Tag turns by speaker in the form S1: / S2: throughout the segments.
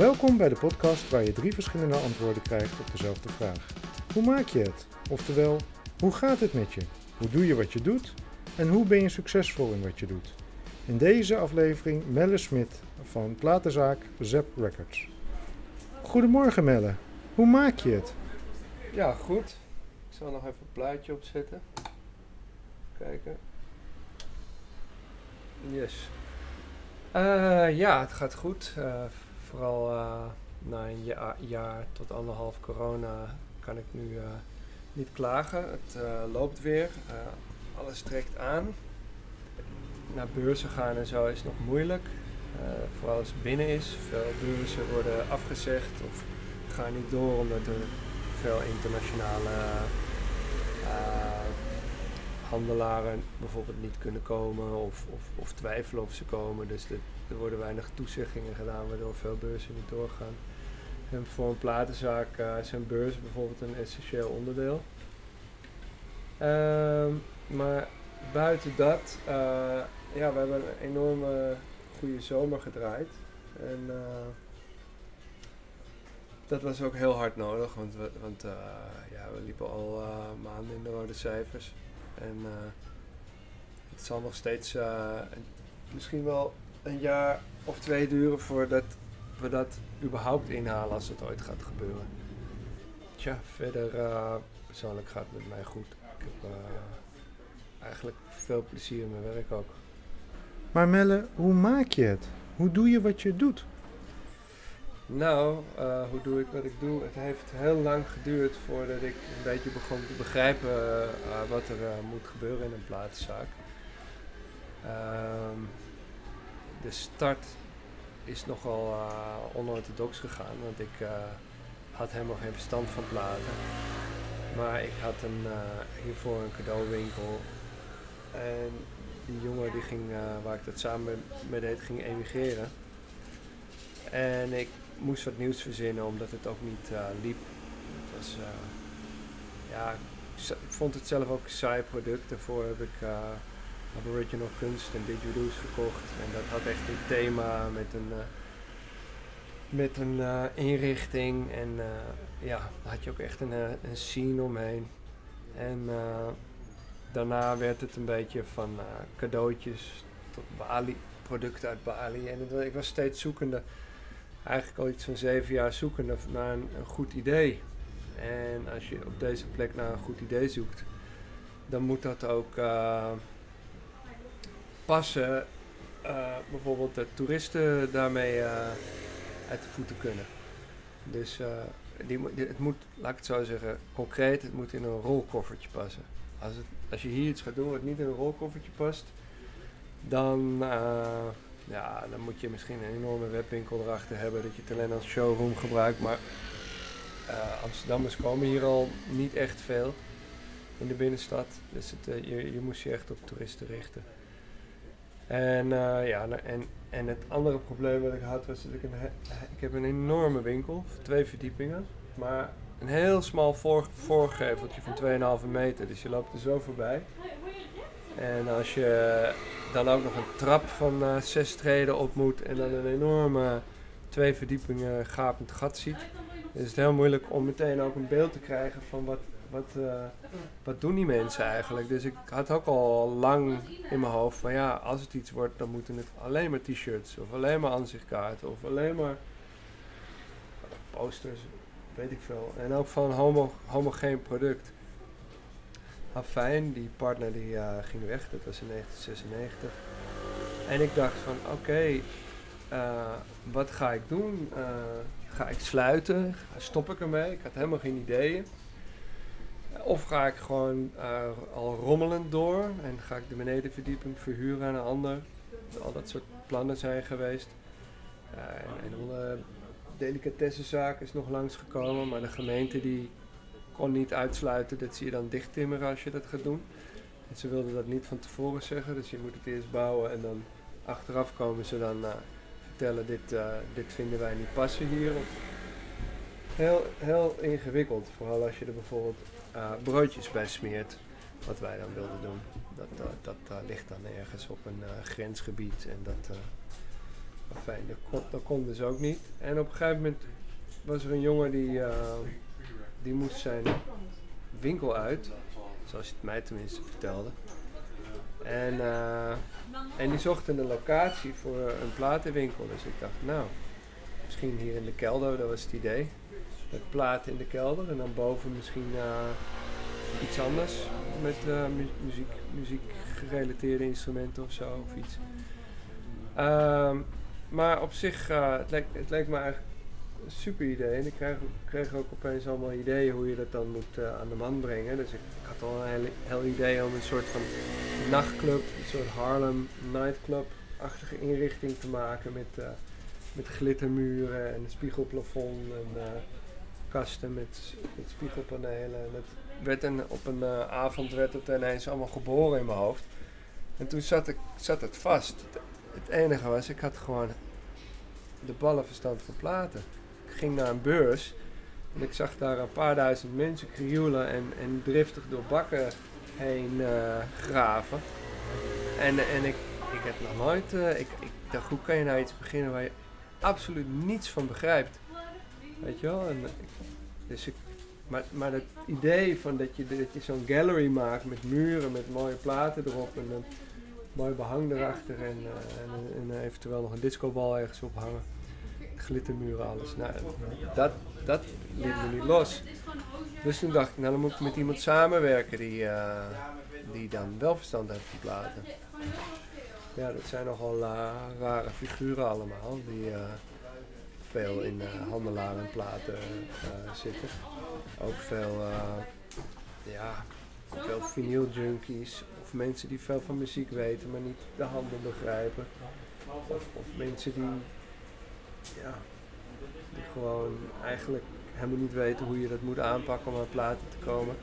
S1: Welkom bij de podcast waar je drie verschillende antwoorden krijgt op dezelfde vraag. Hoe maak je het? Oftewel, hoe gaat het met je? Hoe doe je wat je doet? En hoe ben je succesvol in wat je doet? In deze aflevering Melle Smit van platenzaak Zep Records. Goedemorgen Melle, hoe maak je het?
S2: Ja, goed. Ik zal nog even een plaatje opzetten. Kijken. Yes. Eh, ja, het gaat goed. Eh, vooral eh, na een ja- jaar tot anderhalf corona kan ik nu eh, niet klagen. Het eh, loopt weer. Alles trekt aan. Naar beurzen gaan en zo is nog moeilijk. Vooral als het binnen is. Veel beurzen worden afgezegd of gaan niet door omdat er veel internationale handelaren bijvoorbeeld niet kunnen komen of, of, of twijfelen of ze komen. Dus de- er worden weinig toezeggingen gedaan waardoor veel beurzen niet doorgaan. En voor een platenzaak eh, zijn beurzen bijvoorbeeld een essentieel onderdeel. Ehm, maar buiten dat, eh, ja, we hebben een enorme goede zomer gedraaid. En eh, dat was ook heel hard nodig, want, we, want ja, we liepen al maanden in de rode cijfers. En het zal nog steeds misschien wel een jaar of twee duren voordat we dat überhaupt inhalen als het ooit gaat gebeuren. Tja, verder eh, persoonlijk gaat het met mij goed. Ik heb eh, eigenlijk veel plezier in mijn werk ook.
S1: Maar Melle, hoe maak je het? Hoe doe je wat je doet?
S2: Nou, eh, hoe doe ik wat ik doe? Het heeft heel lang geduurd voordat ik een beetje begon te begrijpen wat er moet gebeuren in een platenzaak. Ehm, de start is nogal eh, onorthodox gegaan, want ik eh, had helemaal geen verstand van platen. Maar ik had een, eh, hiervoor een cadeauwinkel. En die jongen die ging, eh, waar ik dat samen mee deed, ging emigreren. En ik moest wat nieuws verzinnen omdat het ook niet eh, liep. Het was, eh, ja, ik vond het zelf ook een saai product. Daarvoor heb ik eh, Aboriginal kunst en didgeridoos verkocht. En dat had echt een thema met een, eh, met een eh, inrichting. En eh, ja, daar had je ook echt een, een scene omheen. En daarna werd het een beetje van cadeautjes tot Bali, producten uit Bali. En het ik was steeds zoekende eigenlijk al iets van zeven jaar zoekende naar een, goed idee. En als je op deze plek naar een goed idee zoekt, dan moet dat ook passen. eh, bijvoorbeeld dat toeristen daarmee eh, uit de voeten kunnen. Dus eh, die, het moet, laat ik het zo zeggen, concreet, het moet in een rolkoffertje passen. Als, het, als je hier iets gaat doen wat niet in een rolkoffertje past, dan, ja, dan moet je misschien een enorme webwinkel erachter hebben dat je het alleen als showroom gebruikt. Maar Amsterdammers komen hier al niet echt veel in de binnenstad. Dus het, je, je moest je echt op toeristen richten. En, eh, ja, nou, en, en het andere probleem wat ik had was dat ik een, ik heb een enorme winkel, twee verdiepingen. Maar een heel smal voor, voorgeveltje van 2,5 meter. Dus je loopt er zo voorbij. En als je dan ook nog een trap van eh, zes treden op moet en dan een enorme twee verdiepingen gapend gat ziet, is het heel moeilijk om meteen ook een beeld te krijgen van wat, wat, eh, wat doen die mensen eigenlijk. Dus ik had ook al lang in mijn hoofd van ja, als het iets wordt, dan moeten het alleen maar t-shirts of alleen maar aanzichtkaarten of alleen maar posters, weet ik veel. En ook van homo, homogeen product. Afijn, die partner die eh, ging weg, dat was in 1996. En ik dacht van oké, eh, wat ga ik doen? Ga ik sluiten? Stop ik ermee? Ik had helemaal geen ideeën. Of ga ik gewoon eh, al rommelend door en ga ik de benedenverdieping verhuren aan een ander? Al dat soort plannen zijn geweest. Eh, en en delicatessenzaak is nog langsgekomen, maar de gemeente die kon niet uitsluiten dat ze je dan dichttimmeren als je dat gaat doen. En ze wilden dat niet van tevoren zeggen, dus je moet het eerst bouwen en dan achteraf komen ze dan eh, vertellen dit, dit vinden wij niet passen hier. Heel, heel ingewikkeld, vooral als je er bijvoorbeeld eh, broodjes bij smeert, wat wij dan wilden doen. Dat, eh, dat eh, ligt dan ergens op een grensgebied en dat, fijn, dat kon, dat kon dus ook niet. En op een gegeven moment was er een jongen die, die moest zijn winkel uit. Zoals je het mij tenminste vertelde. En, eh, en die zocht een locatie voor een platenwinkel. Dus ik dacht, nou, misschien hier in de kelder, dat was het idee. Met platen in de kelder en dan boven misschien eh, iets anders met mu- muziek, muziek instrumenten of zo of iets. Ehm, maar op zich, eh, het, leek, het leek me eigenlijk een super idee. En ik kreeg, kreeg ook opeens allemaal ideeën hoe je dat dan moet aan de man brengen. Dus ik, had al een heel, heel idee om een soort van nachtclub, een soort Harlem nightclub-achtige inrichting te maken met, met glittermuren en een spiegelplafond en kasten met, met spiegelpanelen. En het werd een, op een eh, avond werd het ineens allemaal geboren in mijn hoofd. En toen zat, ik, zat het vast. Het, enige was, ik had gewoon de ballenverstand van platen. Ik ging naar een beurs en ik zag daar een paar duizend mensen krioelen en, en driftig door bakken heen eh, graven. En, en ik, ik heb nog nooit, eh, ik, ik dacht, hoe kan je nou iets beginnen waar je absoluut niets van begrijpt? Weet je wel? Dus maar, maar het idee van dat je, dat je zo'n gallery maakt met muren, met mooie platen erop en een mooi behang erachter en, eh, en, en eventueel nog een discobal ergens ophangen. Glittermuren, alles. Nou, dat, dat liet me niet los. Dus toen dacht ik, nou dan moet ik met iemand samenwerken die, eh, die dan wel verstand heeft van platen. Ja, dat zijn nogal eh, rare figuren allemaal, die veel in eh handelaren en platen eh, zitten. Ook veel, eh, ja, veel vinyl junkies of mensen die veel van muziek weten, maar niet de handel begrijpen. Of, mensen die, ja, die gewoon eigenlijk helemaal niet weten hoe je dat moet aanpakken om aan platen te komen.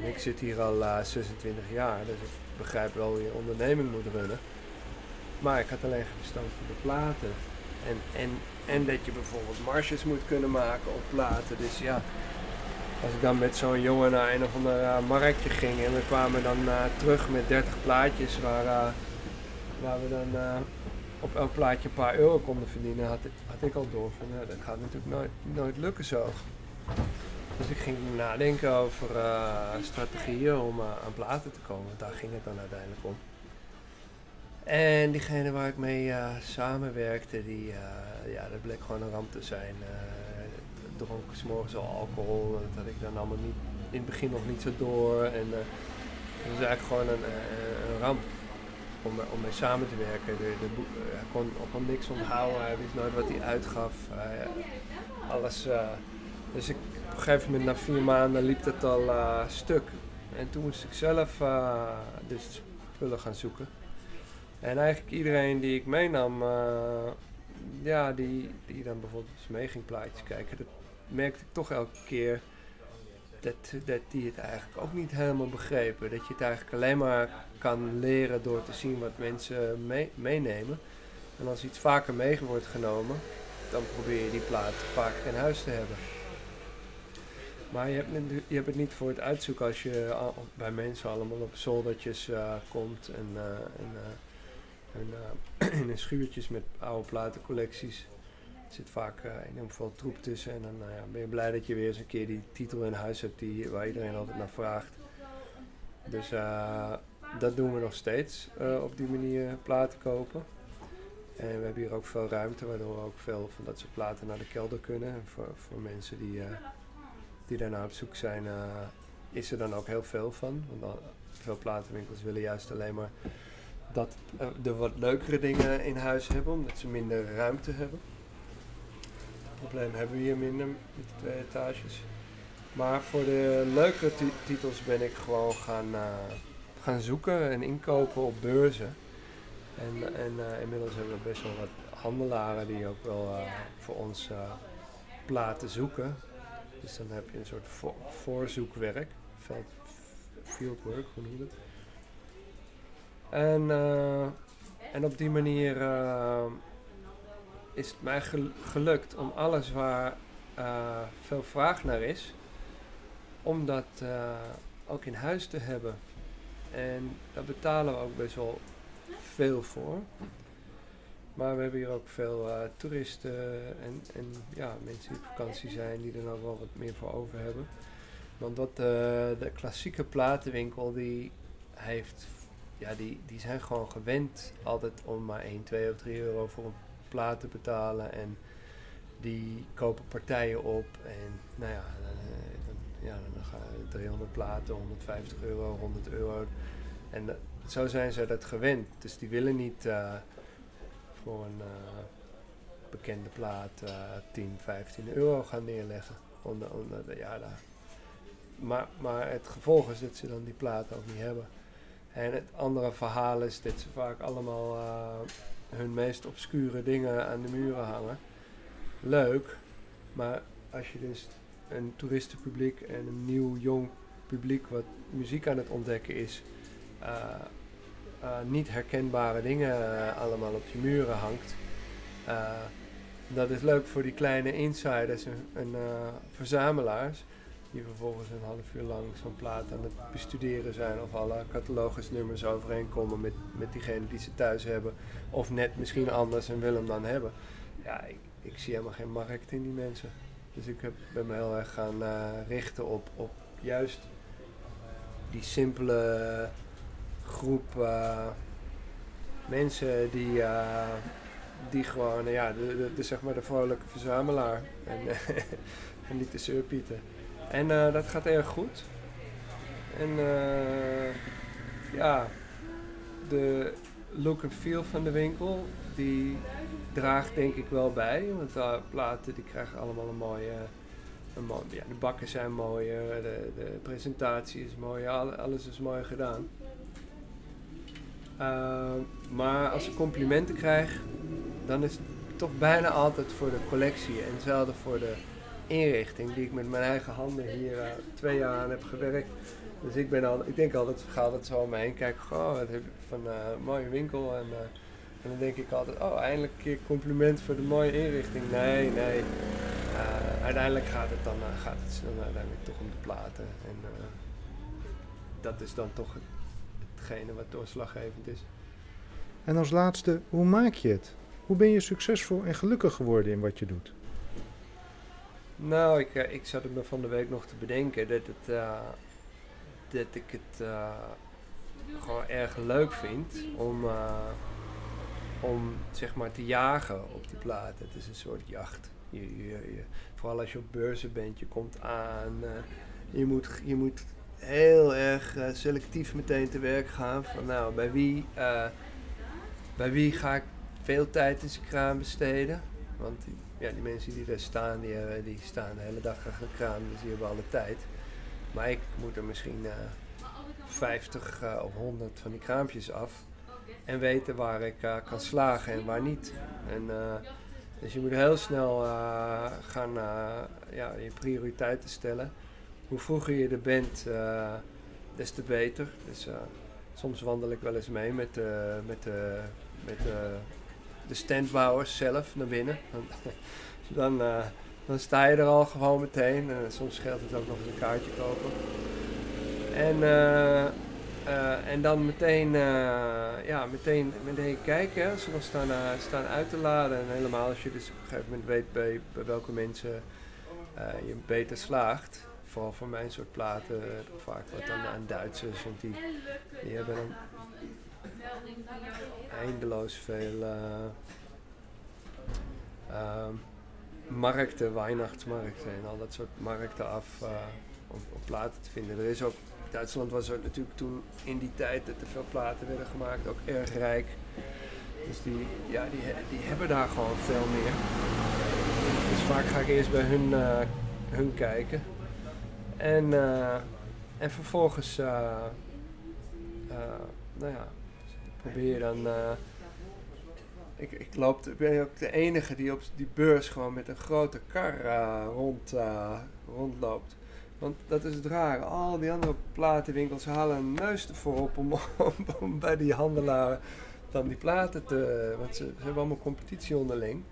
S2: En ik zit hier al eh, 26 jaar, dus ik begrijp wel hoe je onderneming moet runnen. Maar ik had alleen geen van de platen. En, en, en dat je bijvoorbeeld marges moet kunnen maken op platen. Dus ja, als ik dan met zo'n jongen naar een of ander eh, marktje ging en we kwamen dan eh, terug met 30 plaatjes waar, eh, waar we dan op elk plaatje een paar euro konden verdienen, had had ik al door van nou, dat gaat natuurlijk nooit, nooit lukken zo. Dus ik ging nadenken over strategieën om aan platen te komen. Daar ging het dan uiteindelijk om. En diegene waar ik mee eh, samenwerkte, die, eh, ja, dat bleek gewoon een ramp te zijn. Eh dronk s morgens al alcohol, dat had ik dan allemaal niet, in het begin nog niet zo door. En het was eigenlijk gewoon een, een ramp om, om mee samen te werken. De, hij kon, kon niks onthouden, hij wist nooit wat hij uitgaf. Alles, dus ik, op een gegeven moment, na vier maanden, liep het al stuk. En toen moest ik zelf dus spullen gaan zoeken. En eigenlijk iedereen die ik meenam, eh, ja, die, die dan bijvoorbeeld mee ging plaatjes kijken, dat merkte ik toch elke keer dat, dat die het eigenlijk ook niet helemaal begrepen. Dat je het eigenlijk alleen maar kan leren door te zien wat mensen mee- meenemen. En als iets vaker mee wordt genomen, dan probeer je die plaat vaker in huis te hebben. Maar je hebt, je hebt het niet voor het uitzoeken als je bij mensen allemaal op zoldertjes eh, komt en, eh, en, en eh, in schuurtjes met oude platencollecties. Er zit vaak eh, enorm veel troep tussen en dan nou ben je blij dat je weer eens een keer die titel in huis hebt die, waar iedereen altijd naar vraagt. Dus eh, dat doen we nog steeds, eh, op die manier platen kopen. En we hebben hier ook veel ruimte, waardoor we ook veel van dat soort platen naar de kelder kunnen. En voor, voor mensen die, die daarna op zoek zijn, is er dan ook heel veel van. Want veel platenwinkels willen juist alleen maar dat eh, de wat leukere dingen in huis hebben, omdat ze minder ruimte hebben. Probleem hebben we hier minder met de twee etages. Maar voor de leukere ti- titels ben ik gewoon gaan, eh, gaan zoeken en inkopen op beurzen. En, en eh, inmiddels hebben we best wel wat handelaren die ook wel voor ons platen zoeken. Dus dan heb je een soort vo- voorzoekwerk, veld, fieldwork, hoe noem je het? En, eh, en op die manier eh, is het mij gel- gelukt om alles waar eh, veel vraag naar is, om dat ook in huis te hebben. En daar betalen we ook best wel veel voor. Maar we hebben hier ook veel toeristen en, en ja, mensen die op vakantie zijn, die er nog wel wat meer voor over hebben. Want de klassieke platenwinkel, die heeft, ja, die, die zijn gewoon gewend altijd om maar 1, 2 of 3 euro voor een plaat te betalen. En die kopen partijen op en nou ja, dan, dan, ja, dan gaan 300 platen, 150 euro, 100 euro. En zo zijn ze dat gewend. Dus die willen niet uh, voor een uh, bekende plaat uh, 10, 15 euro gaan neerleggen. Onder, onder de, ja. Maar, maar het gevolg is dat ze dan die plaat ook niet hebben. En het andere verhaal is dat ze vaak allemaal hun meest obscure dingen aan de muren hangen. Leuk, maar als je dus een toeristenpubliek en een nieuw jong publiek wat muziek aan het ontdekken is, uh, uh, niet herkenbare dingen allemaal op je muren hangt. dat is leuk voor die kleine insiders en, en verzamelaars, die vervolgens een half uur lang zo'n plaat aan het bestuderen zijn of alle catalogusnummers overeenkomen met, met diegene die ze thuis hebben, of net misschien anders en willen hem dan hebben. Ja, ik, ik zie helemaal geen markt in die mensen. Dus ik heb, ben me heel erg gaan richten op, op juist die simpele groep uh, mensen die, uh, die gewoon, ja, de, de, de, zeg maar de vrolijke verzamelaar en, en niet de surpieten. En uh, dat gaat erg goed. En ja, de look and feel van de winkel, die draagt denk ik wel bij. Want de platen die krijgen allemaal een mooie ja, de bakken zijn mooier, de, de presentatie is mooier, alles is mooi gedaan. Uh, maar als ik complimenten krijg, dan is het toch bijna altijd voor de collectie en zelden voor de inrichting die ik met mijn eigen handen hier uh, twee jaar aan heb gewerkt. Dus ik, ben al, ik denk altijd, ga altijd zo om me heen kijken, goh, wat heb ik van uh, een mooie winkel. En, en dan denk ik altijd, oh, eindelijk een compliment voor de mooie inrichting. Nee, nee. Uiteindelijk gaat het dan uh, gaat het dan uiteindelijk toch om de platen. En dat is dan toch het, hetgene wat doorslaggevend is.
S1: En als laatste, hoe maak je het? Hoe ben je succesvol en gelukkig geworden in wat je doet?
S2: Nou, ik, ik zat er me van de week nog te bedenken dat, het, dat ik het gewoon erg leuk vind om, om zeg maar te jagen op die platen. Het is een soort jacht. Je, je, vooral als je op beurzen bent, je komt aan. Je, moet, je moet heel erg selectief meteen te werk gaan. Van nou, bij wie, bij wie ga ik veel tijd in zijn kraan besteden? Want ja, die mensen die daar staan, die, die staan de hele dag kraan, dus die hebben alle tijd. Maar ik moet er misschien 50 of 100 van die kraampjes af. En weten waar ik kan slagen en waar niet. En, dus je moet heel snel uh, gaan uh, ja, je prioriteiten stellen. Hoe vroeger je er bent, uh, des te beter. Dus soms wandel ik wel eens mee met, met, met de standbouwers zelf naar binnen. dan, dan sta je er al gewoon meteen. soms scheelt het ook nog eens een kaartje kopen. En uh, en dan meteen, uh, ja, meteen, meteen kijken nog staan, uh, staan uit te laden. En helemaal als je dus op een gegeven moment weet bij, bij welke mensen je beter slaagt. Vooral voor mijn soort platen, vaak wat dan aan Duitsers. Want die, die hebben dan eindeloos veel ehm, markten, Weihnachtsmarkten en al dat soort markten af om, om platen te vinden. Er is ook Duitsland was er natuurlijk toen in die tijd dat er veel platen werden gemaakt ook erg rijk. Dus die, ja, die, die hebben daar gewoon veel meer. Dus vaak ga ik eerst bij hun, uh, hun kijken. En, en vervolgens, nou ja, dan. ik, ik, loop, ben ook de enige die op die beurs gewoon met een grote kar rond, rondloopt. Want dat is het rare. Al die andere platenwinkels halen een neus ervoor op om, bij die handelaren dan die platen te... Want ze, hebben allemaal competitie onderling.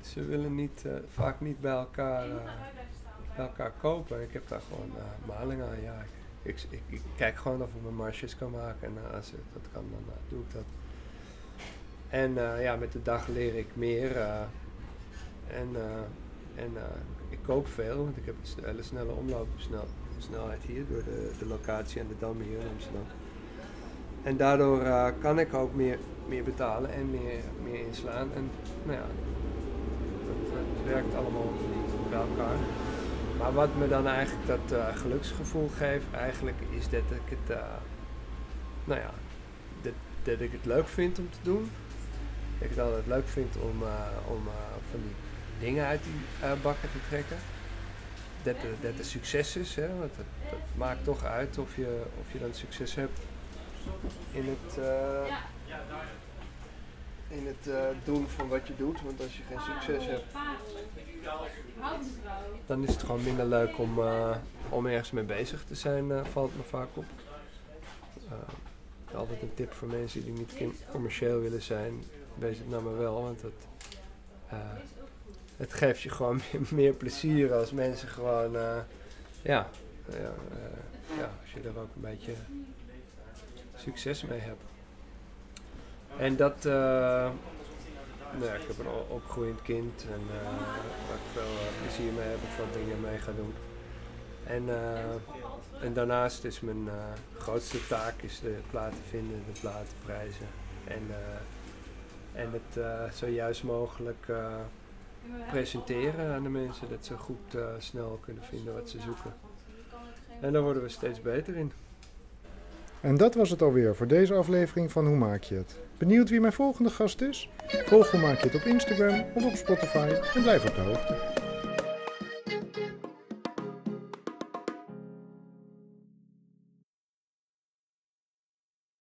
S2: Ze willen niet, vaak niet bij elkaar, bij elkaar kopen. Ik heb daar gewoon uh, maling aan. Ja, ik, kijk gewoon of ik mijn marges kan maken. En als ik dat kan, dan doe ik dat. En eh, ja, met de dag leer ik meer. eh, en eh, en eh, ik koop veel, want ik heb een hele snelle omloopsnelheid hier door de, de locatie en de dam hier in Amsterdam. En daardoor eh, kan ik ook meer, meer betalen en meer, meer inslaan. En nou ja, dat werkt allemaal bij elkaar. Wat me dan eigenlijk dat eh, geluksgevoel geeft, eigenlijk is dat ik het, eh, nou ja, dat, dat ik het leuk vind om te doen. Dat ik het altijd leuk vind om, eh, om van die dingen uit die bakken te trekken. Dat dat er succes is, hè, want dat, dat maakt toch uit of je, of je dan succes hebt in het, in het eh, doen van wat je doet. Want als je geen succes hebt, dan is het gewoon minder leuk om, eh, om ergens mee bezig te zijn, eh, valt me vaak op. Altijd een tip voor mensen die niet commercieel willen zijn, wees het nou maar wel, want het, het geeft je gewoon meer, plezier als mensen gewoon, ja, ja, ja, als je er ook een beetje succes mee hebt. En dat, eh, nou ja, ik heb een opgroeiend kind en uh, waar ik veel eh, plezier mee heb of wat dingen mee ga doen. En, en daarnaast is mijn grootste taak is de platen vinden, de platen prijzen. En, en het zo juist mogelijk presenteren aan de mensen, dat ze goed snel kunnen vinden wat ze zoeken. En daar worden we steeds beter in.
S1: En dat was het alweer voor deze aflevering van Hoe Maak je het? Benieuwd wie mijn volgende gast is? Volg Hoe Maak je het op Instagram of op Spotify en blijf op de hoogte.